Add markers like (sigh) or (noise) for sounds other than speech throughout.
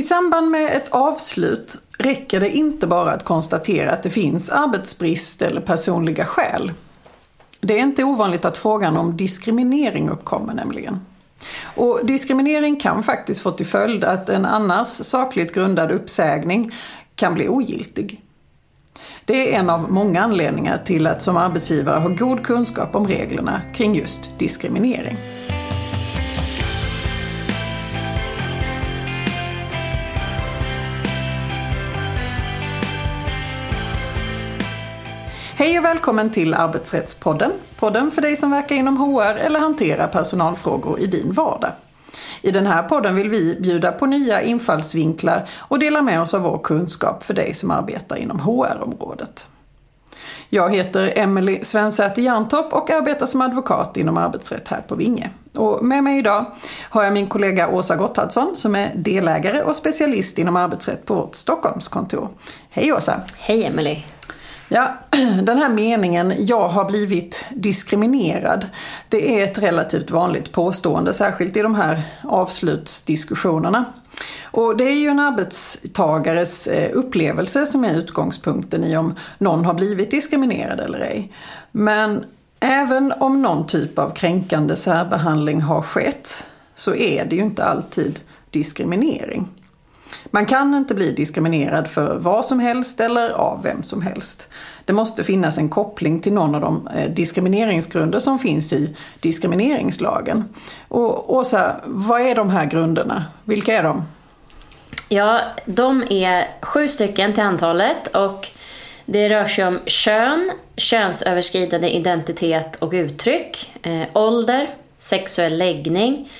I samband med ett avslut räcker det inte bara att konstatera att det finns arbetsbrist eller personliga skäl. Det är inte ovanligt att frågan om diskriminering uppkommer nämligen. Och diskriminering kan faktiskt få till följd att en annars sakligt grundad uppsägning kan bli ogiltig. Det är en av många anledningar till att som arbetsgivare ha god kunskap om reglerna kring just diskriminering. Hej och välkommen till Arbetsrättspodden. Podden för dig som verkar inom HR eller hanterar personalfrågor i din vardag. I den här podden vill vi bjuda på nya infallsvinklar och dela med oss av vår kunskap för dig som arbetar inom HR-området. Jag heter Emelie Svensäter Jantorp och arbetar som advokat inom arbetsrätt här på Vinge. Och med mig idag har jag min kollega Åsa Gotthardsson som är delägare och specialist inom arbetsrätt på vårt Stockholmskontor. Hej Åsa! Hej Emelie! Ja, (clears throat) den här meningen “jag har blivit diskriminerad” det är ett relativt vanligt påstående, särskilt i de här avslutsdiskussionerna. Och det är ju en arbetstagares eh, upplevelse som är utgångspunkten i om någon har blivit diskriminerad eller ej. Men även om någon typ av kränkande särbehandling har skett så är det ju inte alltid diskriminering. Man kan inte bli diskriminerad för vad som helst eller av vem som helst. Det måste finnas en koppling till någon av de eh, diskrimineringsgrunder som finns i diskrimineringslagen. Och Åsa, vad är de här grunderna? Vilka är de? Ja, de är sju stycken till antalet och det rör sig om kön, könsöverskridande identitet och uttryck, eh, ålder, sexuell läggning,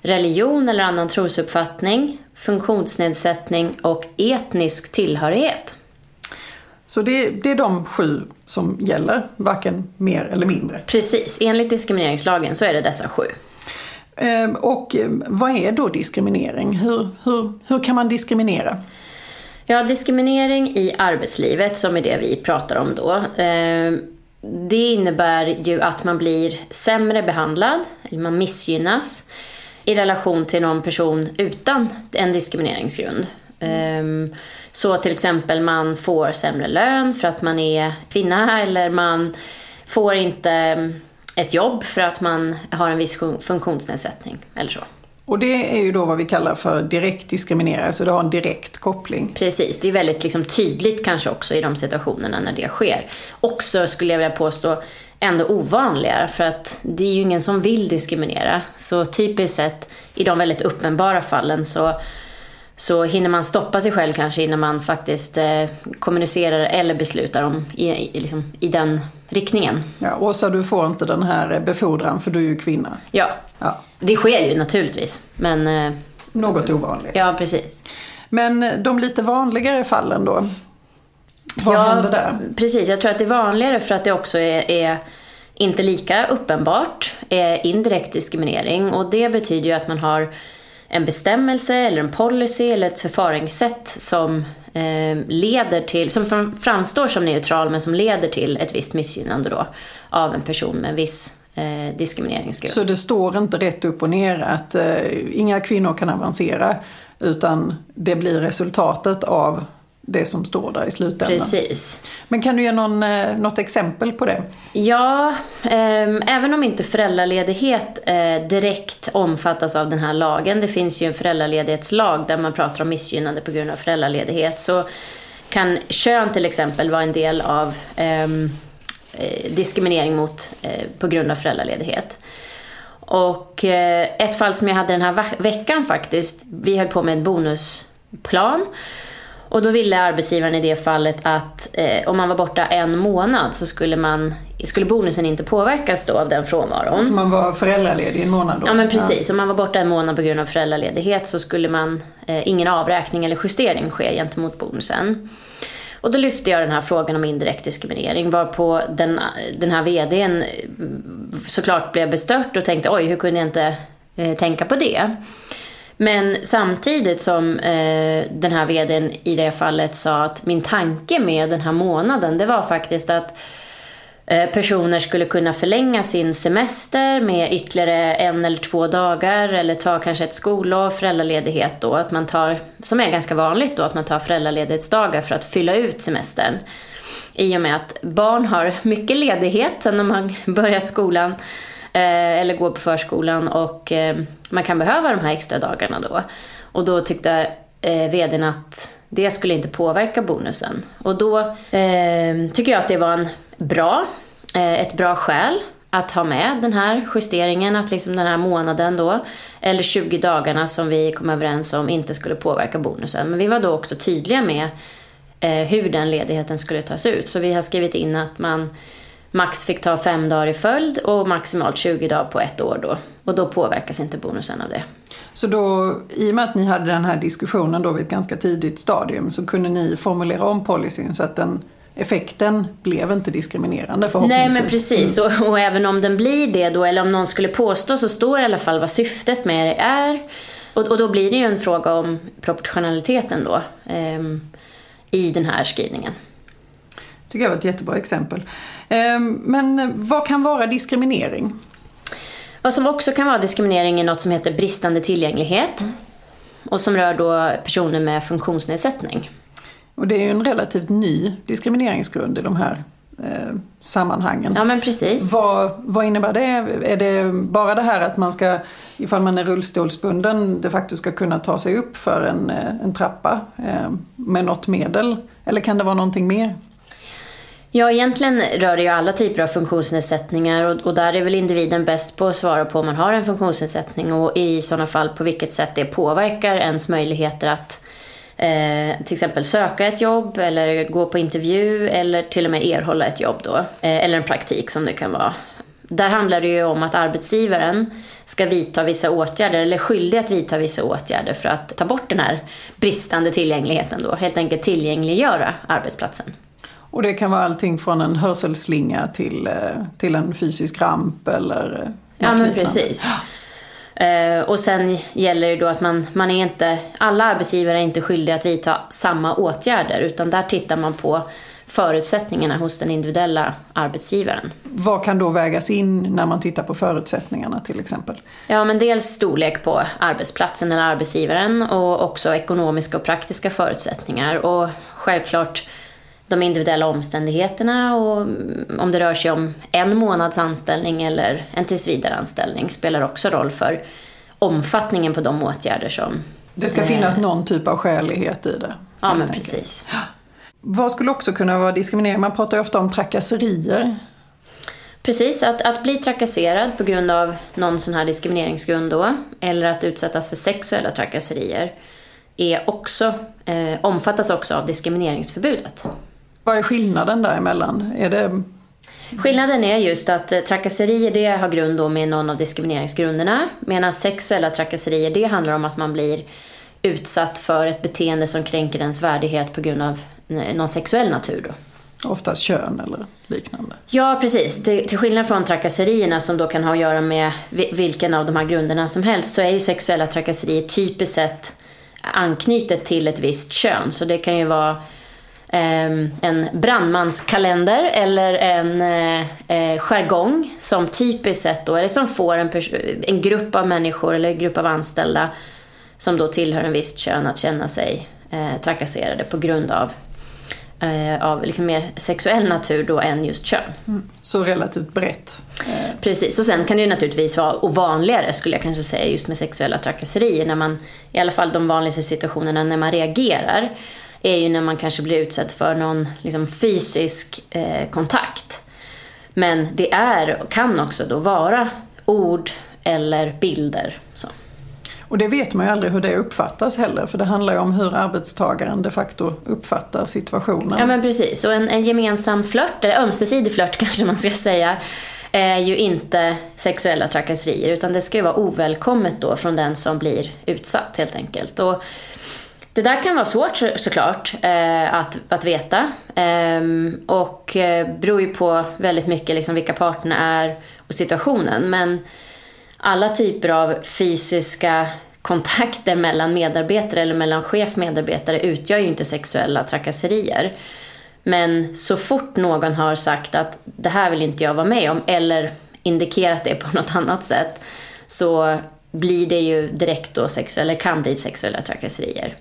religion eller annan trosuppfattning, funktionsnedsättning och etnisk tillhörighet. Så det, det, är de sju som gäller, varken mer eller mindre? Precis, enligt diskrimineringslagen så är det dessa sju. Ehm, och ehm, vad är då diskriminering? Hur, hur, hur kan man diskriminera? Ja, diskriminering i arbetslivet, som är det vi pratar om då. Ehm, det innebär ju att man blir sämre behandlad, eller man missgynnas i relation till någon person utan en diskrimineringsgrund. Mm. Så till exempel man får sämre lön för att man är kvinna eller man får inte ett jobb för att man har en viss funktionsnedsättning eller så. Och det är ju då vad vi kallar för direkt diskriminering, så det har en direkt koppling. Precis, det är väldigt liksom tydligt kanske också i de situationerna när det sker. Också skulle jag vilja påstå ändå ovanligare för att det är ju ingen som vill diskriminera. Så typiskt sett i de väldigt uppenbara fallen så, så hinner man stoppa sig själv kanske innan man faktiskt eh, kommunicerar eller beslutar om i, i, liksom, i den riktningen. Ja, Åsa, du får inte den här befordran för du är ju kvinna. Ja, ja. det sker ju naturligtvis. Men, eh, Något ovanligt. Ja, precis. Men de lite vanligare fallen då? Vad ja, händer där? Precis, jag tror att det är vanligare för att det också är, är inte lika uppenbart är indirekt diskriminering och det betyder ju att man har en bestämmelse eller en policy eller ett förfaringssätt som eh, leder till, som framstår som neutral men som leder till ett visst missgynnande då av en person med en viss eh, diskrimineringsgrund. Så det står inte rätt upp och ner att eh, inga kvinnor kan avancera utan det blir resultatet av det som står där i slutändan. Precis. Men kan du ge någon, eh, något exempel på det? Ja, eh, även om inte föräldraledighet eh, direkt omfattas av den här lagen, det finns ju en föräldraledighetslag där man pratar om missgynnande på grund av föräldraledighet, så kan kön till exempel vara en del av ehm, eh, diskriminering mot, eh, på grund av föräldraledighet. Och eh, ett fall som jag hade den här veckan faktiskt, vi höll på med en bonusplan och då ville arbetsgivaren i det fallet att eh, om man var borta en månad så skulle, man, skulle bonusen inte påverkas då av den frånvaron. Så man var föräldraledig en månad då? Ja men precis, ja. om man var borta en månad på grund av föräldraledighet så skulle man eh, ingen avräkning eller justering ske gentemot bonusen. Och då lyfte jag den här frågan om indirekt diskriminering varpå den, den här VDn eh, såklart blev bestört och tänkte oj, hur kunde jag inte eh, tänka på det? Men samtidigt som eh, den här vdn i det fallet sa att min tanke med den här månaden, det var faktiskt att eh, personer skulle kunna förlänga sin semester med ytterligare en eller två dagar eller ta kanske ett skollov, föräldraledighet då, att man tar, som är ganska vanligt då, att man tar föräldraledighetsdagar för att fylla ut semestern. I och med att barn har mycket ledighet sen de har börjat skolan eh, eller går på förskolan och eh, man kan behöva de här extra dagarna då. Och då tyckte eh, vdn att det skulle inte påverka bonusen. Och då eh, tycker jag att det var en bra, eh, ett bra skäl att ha med den här justeringen, att liksom den här månaden då, eller 20 dagarna som vi kom överens om inte skulle påverka bonusen. Men vi var då också tydliga med eh, hur den ledigheten skulle tas ut. Så vi har skrivit in att man max fick ta fem dagar i följd och maximalt 20 dagar på ett år då. Och då påverkas inte bonusen av det. Så då, i och med att ni hade den här diskussionen då vid ett ganska tidigt stadium så kunde ni formulera om policyn så att den effekten blev inte diskriminerande förhoppningsvis. Nej men precis och, och, även om den blir det då eller om någon skulle påstå så står det i alla fall vad syftet med det är. Och, och då blir det ju en fråga om proportionaliteten då eh, i den här skrivningen. Tycker jag var ett jättebra exempel. Eh, men vad kan vara diskriminering? Vad som också kan vara diskriminering är något som heter bristande tillgänglighet. Mm. Och som rör då personer med funktionsnedsättning. Och det är ju en relativt ny diskrimineringsgrund i de här eh, sammanhangen. Ja men precis. Vad, vad innebär det? Är det bara det här att man ska, ifall man är rullstolsbunden, de facto ska kunna ta sig upp för en, eh, en trappa eh, med något medel? Eller kan det vara någonting mer? Ja, egentligen rör det ju alla typer av funktionsnedsättningar och, och, där är väl individen bäst på att svara på om man har en funktionsnedsättning och i sådana fall på vilket sätt det påverkar ens möjligheter att eh, till exempel söka ett jobb eller gå på intervju eller till och med erhålla ett jobb då. Eh, eller en praktik som det kan vara. Där handlar det ju om att arbetsgivaren ska vidta vissa åtgärder, eller är skyldig att vidta vissa åtgärder för att ta bort den här bristande tillgängligheten då. Helt enkelt tillgängliggöra arbetsplatsen. Och det kan vara allting från en hörselslinga till, eh, till en fysisk ramp eller eh, Ja men precis. Uh, och sen gäller det då att man, man är inte, alla arbetsgivare är inte skyldiga att vidta samma åtgärder utan där tittar man på förutsättningarna hos den individuella arbetsgivaren. Vad kan då vägas in när man tittar på förutsättningarna till exempel? Ja, men dels storlek på arbetsplatsen eller arbetsgivaren och också ekonomiska och praktiska förutsättningar och självklart de individuella omständigheterna och om det rör sig om en månads anställning eller en tillsvidareanställning spelar också roll för omfattningen på de åtgärder som... Det ska finnas någon typ av skälighet i det. Ja, men precis. Vad skulle också kunna vara diskriminering? Man pratar ju ofta om trakasserier. Precis, att, att bli trakasserad på grund av någon sån här diskrimineringsgrund då, eller att utsättas för sexuella trakasserier, är också, eh, omfattas också av diskrimineringsförbudet. Vad är skillnaden däremellan? Är det... Skillnaden är just att eh, trakasserier det har grund då med någon av diskrimineringsgrunderna. Medan sexuella trakasserier det handlar om att man blir utsatt för ett beteende som kränker ens värdighet på grund av någon sexuell natur. Då. Oftast kön eller liknande. Ja, precis. Till, skillnad från trakasserierna som då kan ha att göra med vilken av de här grunderna som helst så är ju sexuella trakasserier typiskt sett anknutet till ett visst kön. Så det kan ju vara en brandmanskalender eller en eh, eh, jargong som typiskt sett då, eller som får en, en grupp av människor eller en grupp av anställda som då tillhör en visst kön att känna sig eh, trakasserade på grund av eh, av liksom mer sexuell natur då än just kön. Mm. Så relativt brett. Eh. Precis, och sen kan det ju naturligtvis vara och vanligare skulle jag kanske säga just med sexuella trakasserier när man, i alla fall de vanligaste situationerna när man reagerar är ju när man kanske blir utsatt för någon liksom, fysisk eh, kontakt. Men det är och kan också då vara ord eller bilder. Så. Och det vet man ju aldrig hur det uppfattas heller, för det handlar ju om hur arbetstagaren de facto uppfattar situationen. Ja men precis, och en, en gemensam flört, eller ömsesidig flört (laughs) kanske man ska säga, är ju inte sexuella trakasserier, utan det ska ju vara ovälkommet då från den som blir utsatt helt enkelt. Och det där kan vara svårt så, såklart eh, att, att veta. Eh, och eh, beror ju på väldigt mycket liksom, vilka parterna är och situationen. Men alla typer av fysiska kontakter mellan medarbetare eller mellan chef och medarbetare utgör ju inte sexuella trakasserier. Men så fort någon har sagt att det här vill inte jag vara med om eller indikerat det på (laughs) något annat sätt så blir det ju direkt då sexuella, eller kan bli sexuella trakasserier.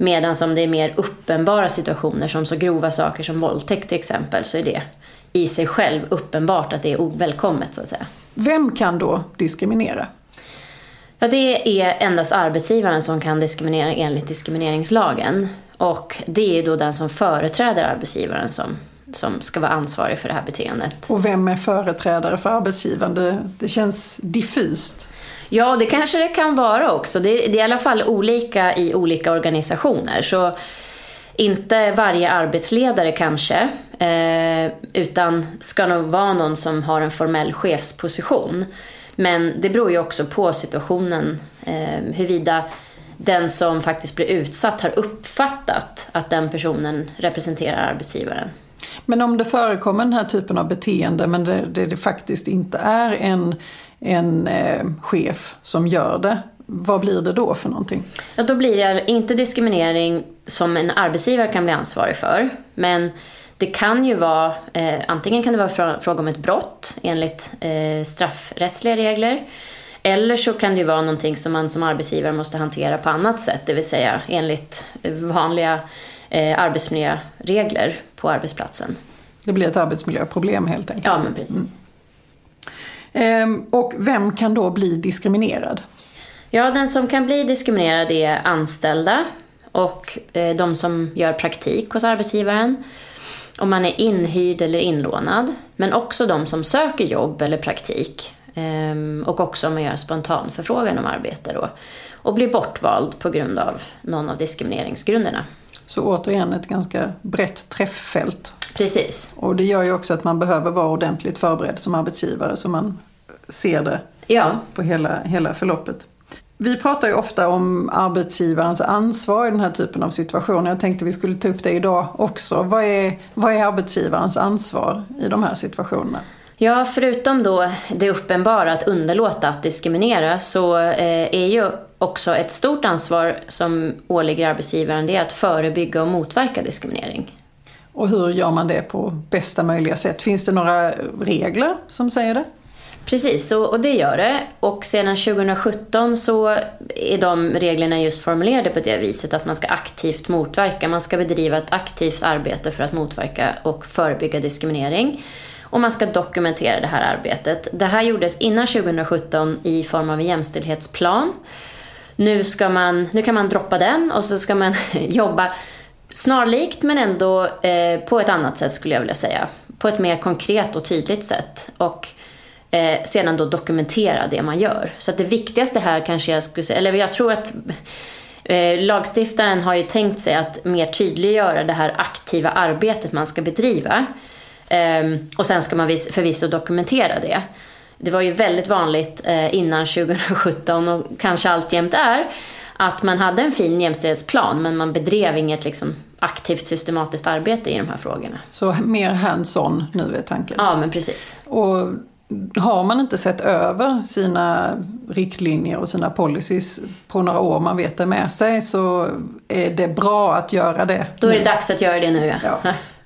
Medan om det är mer uppenbara situationer som så grova saker som våldtäkt till exempel så är det i sig själv uppenbart att det är ovälkommet så att säga. Vem kan då diskriminera? Ja, det är endast arbetsgivaren som kan diskriminera enligt diskrimineringslagen. Och det är då den som företräder arbetsgivaren som, som ska vara ansvarig för det här beteendet. Och vem är företrädare för arbetsgivaren? Det, det känns diffust. Ja, det kanske det kan vara också. Det, det är i alla fall olika i olika organisationer. Så inte varje arbetsledare kanske, eh, utan ska nog vara någon som har en formell chefsposition. Men det beror ju också på situationen, eh, huruvida den som faktiskt blir utsatt har uppfattat att den personen representerar arbetsgivaren. Men om det förekommer den här typen av beteende men det, det, det faktiskt inte är en, en eh, chef som gör det, vad blir det då för någonting? Ja, då blir det inte diskriminering som en arbetsgivare kan bli ansvarig för. Men det kan ju vara, eh, antingen kan det vara fråga om ett brott enligt eh, straffrättsliga regler. Eller så kan det ju vara någonting som man som arbetsgivare måste hantera på annat sätt, det vill säga enligt vanliga eh, arbetsmiljöregler på arbetsplatsen. Det blir ett arbetsmiljöproblem helt enkelt? Ja, men precis. Mm. Ehm, och vem kan då bli diskriminerad? Ja, den som kan bli diskriminerad är anställda och eh, de som gör praktik hos arbetsgivaren. Om man är inhyrd eller inlånad. Men också de som söker jobb eller praktik. Ehm, och också om man gör en spontan förfrågan om arbete då. Och blir bortvald på grund av någon av diskrimineringsgrunderna. Så återigen ett ganska brett träfffält. Precis. Och det gör ju också att man behöver vara ordentligt förberedd som arbetsgivare så man ser det ja. på hela, hela förloppet. Vi pratar ju ofta om arbetsgivarens ansvar i den här typen av situationer. Jag tänkte vi skulle ta upp det idag också. Vad är, vad är arbetsgivarens ansvar i de här situationerna? Ja, förutom då det uppenbara att underlåta att diskriminera så eh, är ju också ett stort ansvar som åligger arbetsgivaren det är att förebygga och motverka diskriminering. Och hur gör man det på bästa möjliga sätt? Finns det några regler som säger det? Precis, och det gör det. Och sedan 2017 så är de reglerna just formulerade på det viset att man ska aktivt motverka, man ska bedriva ett aktivt arbete för att motverka och förebygga diskriminering. Och man ska dokumentera det här arbetet. Det här gjordes innan 2017 i form av en jämställdhetsplan. Nu, ska man, nu kan man droppa den och så ska man (laughs) jobba snarlikt men ändå eh, på ett annat sätt skulle jag vilja säga. På ett mer konkret och tydligt sätt. Och eh, sedan då dokumentera det man gör. Så att det viktigaste här kanske jag skulle säga, eller jag tror att eh, lagstiftaren har ju tänkt sig att mer tydliggöra det här aktiva arbetet man ska bedriva. Eh, och sen ska man förvisso dokumentera det. Det var ju väldigt vanligt eh, innan 2017 och kanske alltjämt är att man hade en fin jämställdhetsplan men man bedrev inget liksom, aktivt systematiskt arbete i de här frågorna. Så mer hands-on nu är tanken? Ja, men precis. Och har man inte sett över sina riktlinjer och sina policies på några år, man vet det med sig, så är det bra att göra det. Då är det dags att göra det nu, ja. ja. (laughs)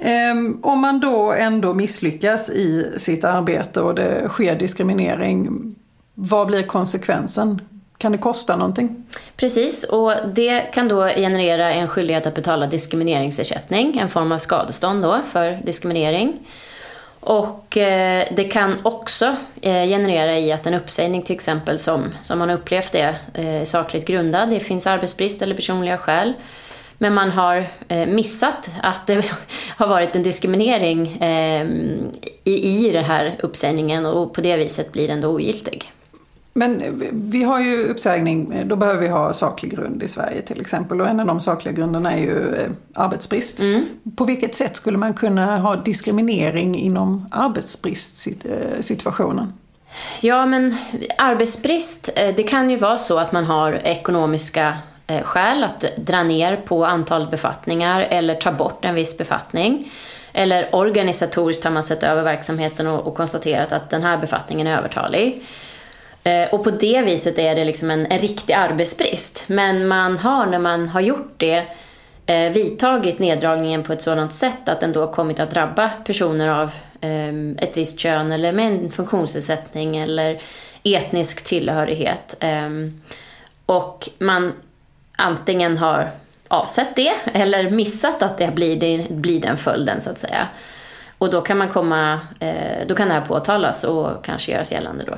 Ehm, om man då ändå misslyckas i sitt arbete och det sker diskriminering, vad blir konsekvensen? Kan det kosta någonting? Precis, och det kan då generera en skyldighet att betala diskrimineringsersättning, en form av skadestånd då för diskriminering. Och eh, det kan också eh, generera i att en uppsägning till exempel som, som man upplevt det eh, sakligt grundad, det finns arbetsbrist eller personliga skäl, men man har eh, missat att det (laughs) har varit en diskriminering eh, i, i den här uppsägningen och på det viset blir den då ogiltig. Men vi har ju uppsägning, då behöver vi ha saklig grund i Sverige till exempel. Och en av de sakliga grunderna är ju eh, arbetsbrist. Mm. På vilket sätt skulle man kunna ha diskriminering inom arbetsbristsituationen? Ja, men arbetsbrist, eh, det kan ju vara så att man har ekonomiska eh, Eh, skäl att dra ner på antalet befattningar eller ta bort en viss befattning. Eller organisatoriskt har man sett över verksamheten och, och konstaterat att den här befattningen är övertalig. Eh, och på det viset är det liksom en, en riktig arbetsbrist. Men man har, när man har gjort det, eh, vidtagit neddragningen på ett sådant sätt att den då kommit att drabba personer av eh, ett visst kön eller med en funktionsnedsättning eller etnisk tillhörighet. Eh, och man antingen har avsett det eller missat att det blir, det blir den följden så att säga. Och då kan man komma, eh, då kan det här påtalas och kanske göras gällande då.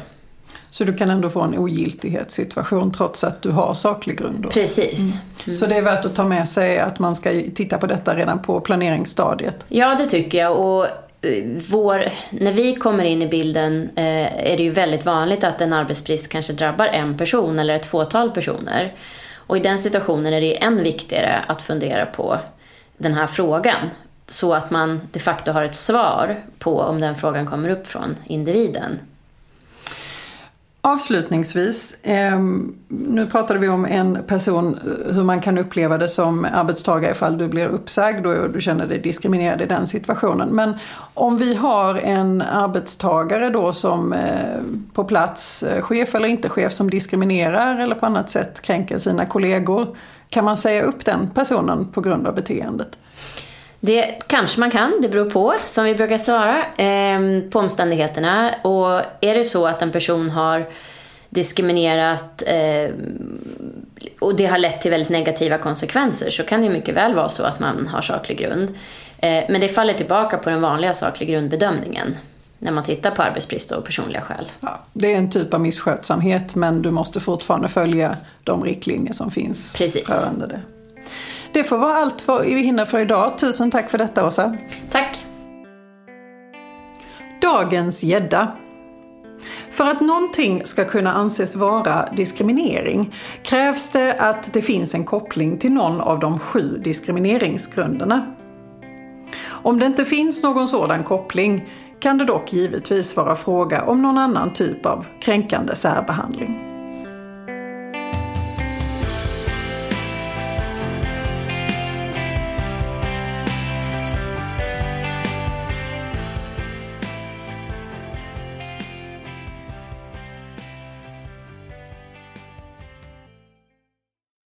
Så du kan ändå få en ogiltighetssituation trots att du har saklig grund? Då. Precis. Mm. Så det är värt att ta med sig att man ska titta på detta redan på planeringsstadiet? Ja, det tycker jag. Och eh, vår, när vi kommer in i bilden eh, är det ju väldigt vanligt att en arbetsbrist kanske drabbar en person eller ett fåtal personer. Och i den situationen är det än viktigare att fundera på den här frågan så att man de facto har ett svar på om den frågan kommer upp från individen. Avslutningsvis, ehm, nu pratade vi om en person, eh, hur man kan uppleva det som arbetstagare ifall du blir uppsagd och du känner dig diskriminerad i den situationen. Men om vi har en arbetstagare då som eh, på plats, eh, chef eller inte chef, som diskriminerar eller på annat sätt kränker sina kollegor. Kan man säga upp den personen på grund av beteendet? Det kanske man kan, det beror på, som vi brukar svara, eh, på omständigheterna. Och är det så att en person har diskriminerat eh, och det har lett till väldigt negativa konsekvenser så kan det mycket väl vara så att man har saklig grund. Eh, men det faller tillbaka på den vanliga saklig grundbedömningen när man tittar på arbetsbrist och personliga skäl. Ja, det är en typ av misskötsamhet men du måste fortfarande följa de riktlinjer som finns Precis. rörande det. Det får vara allt vi hinner för idag. Tusen tack för detta Åsa. Tack. Dagens gädda. För att någonting ska kunna anses vara diskriminering krävs det att det finns en koppling till någon av de sju diskrimineringsgrunderna. Om det inte finns någon sådan koppling kan det dock givetvis vara fråga om någon annan typ av kränkande särbehandling.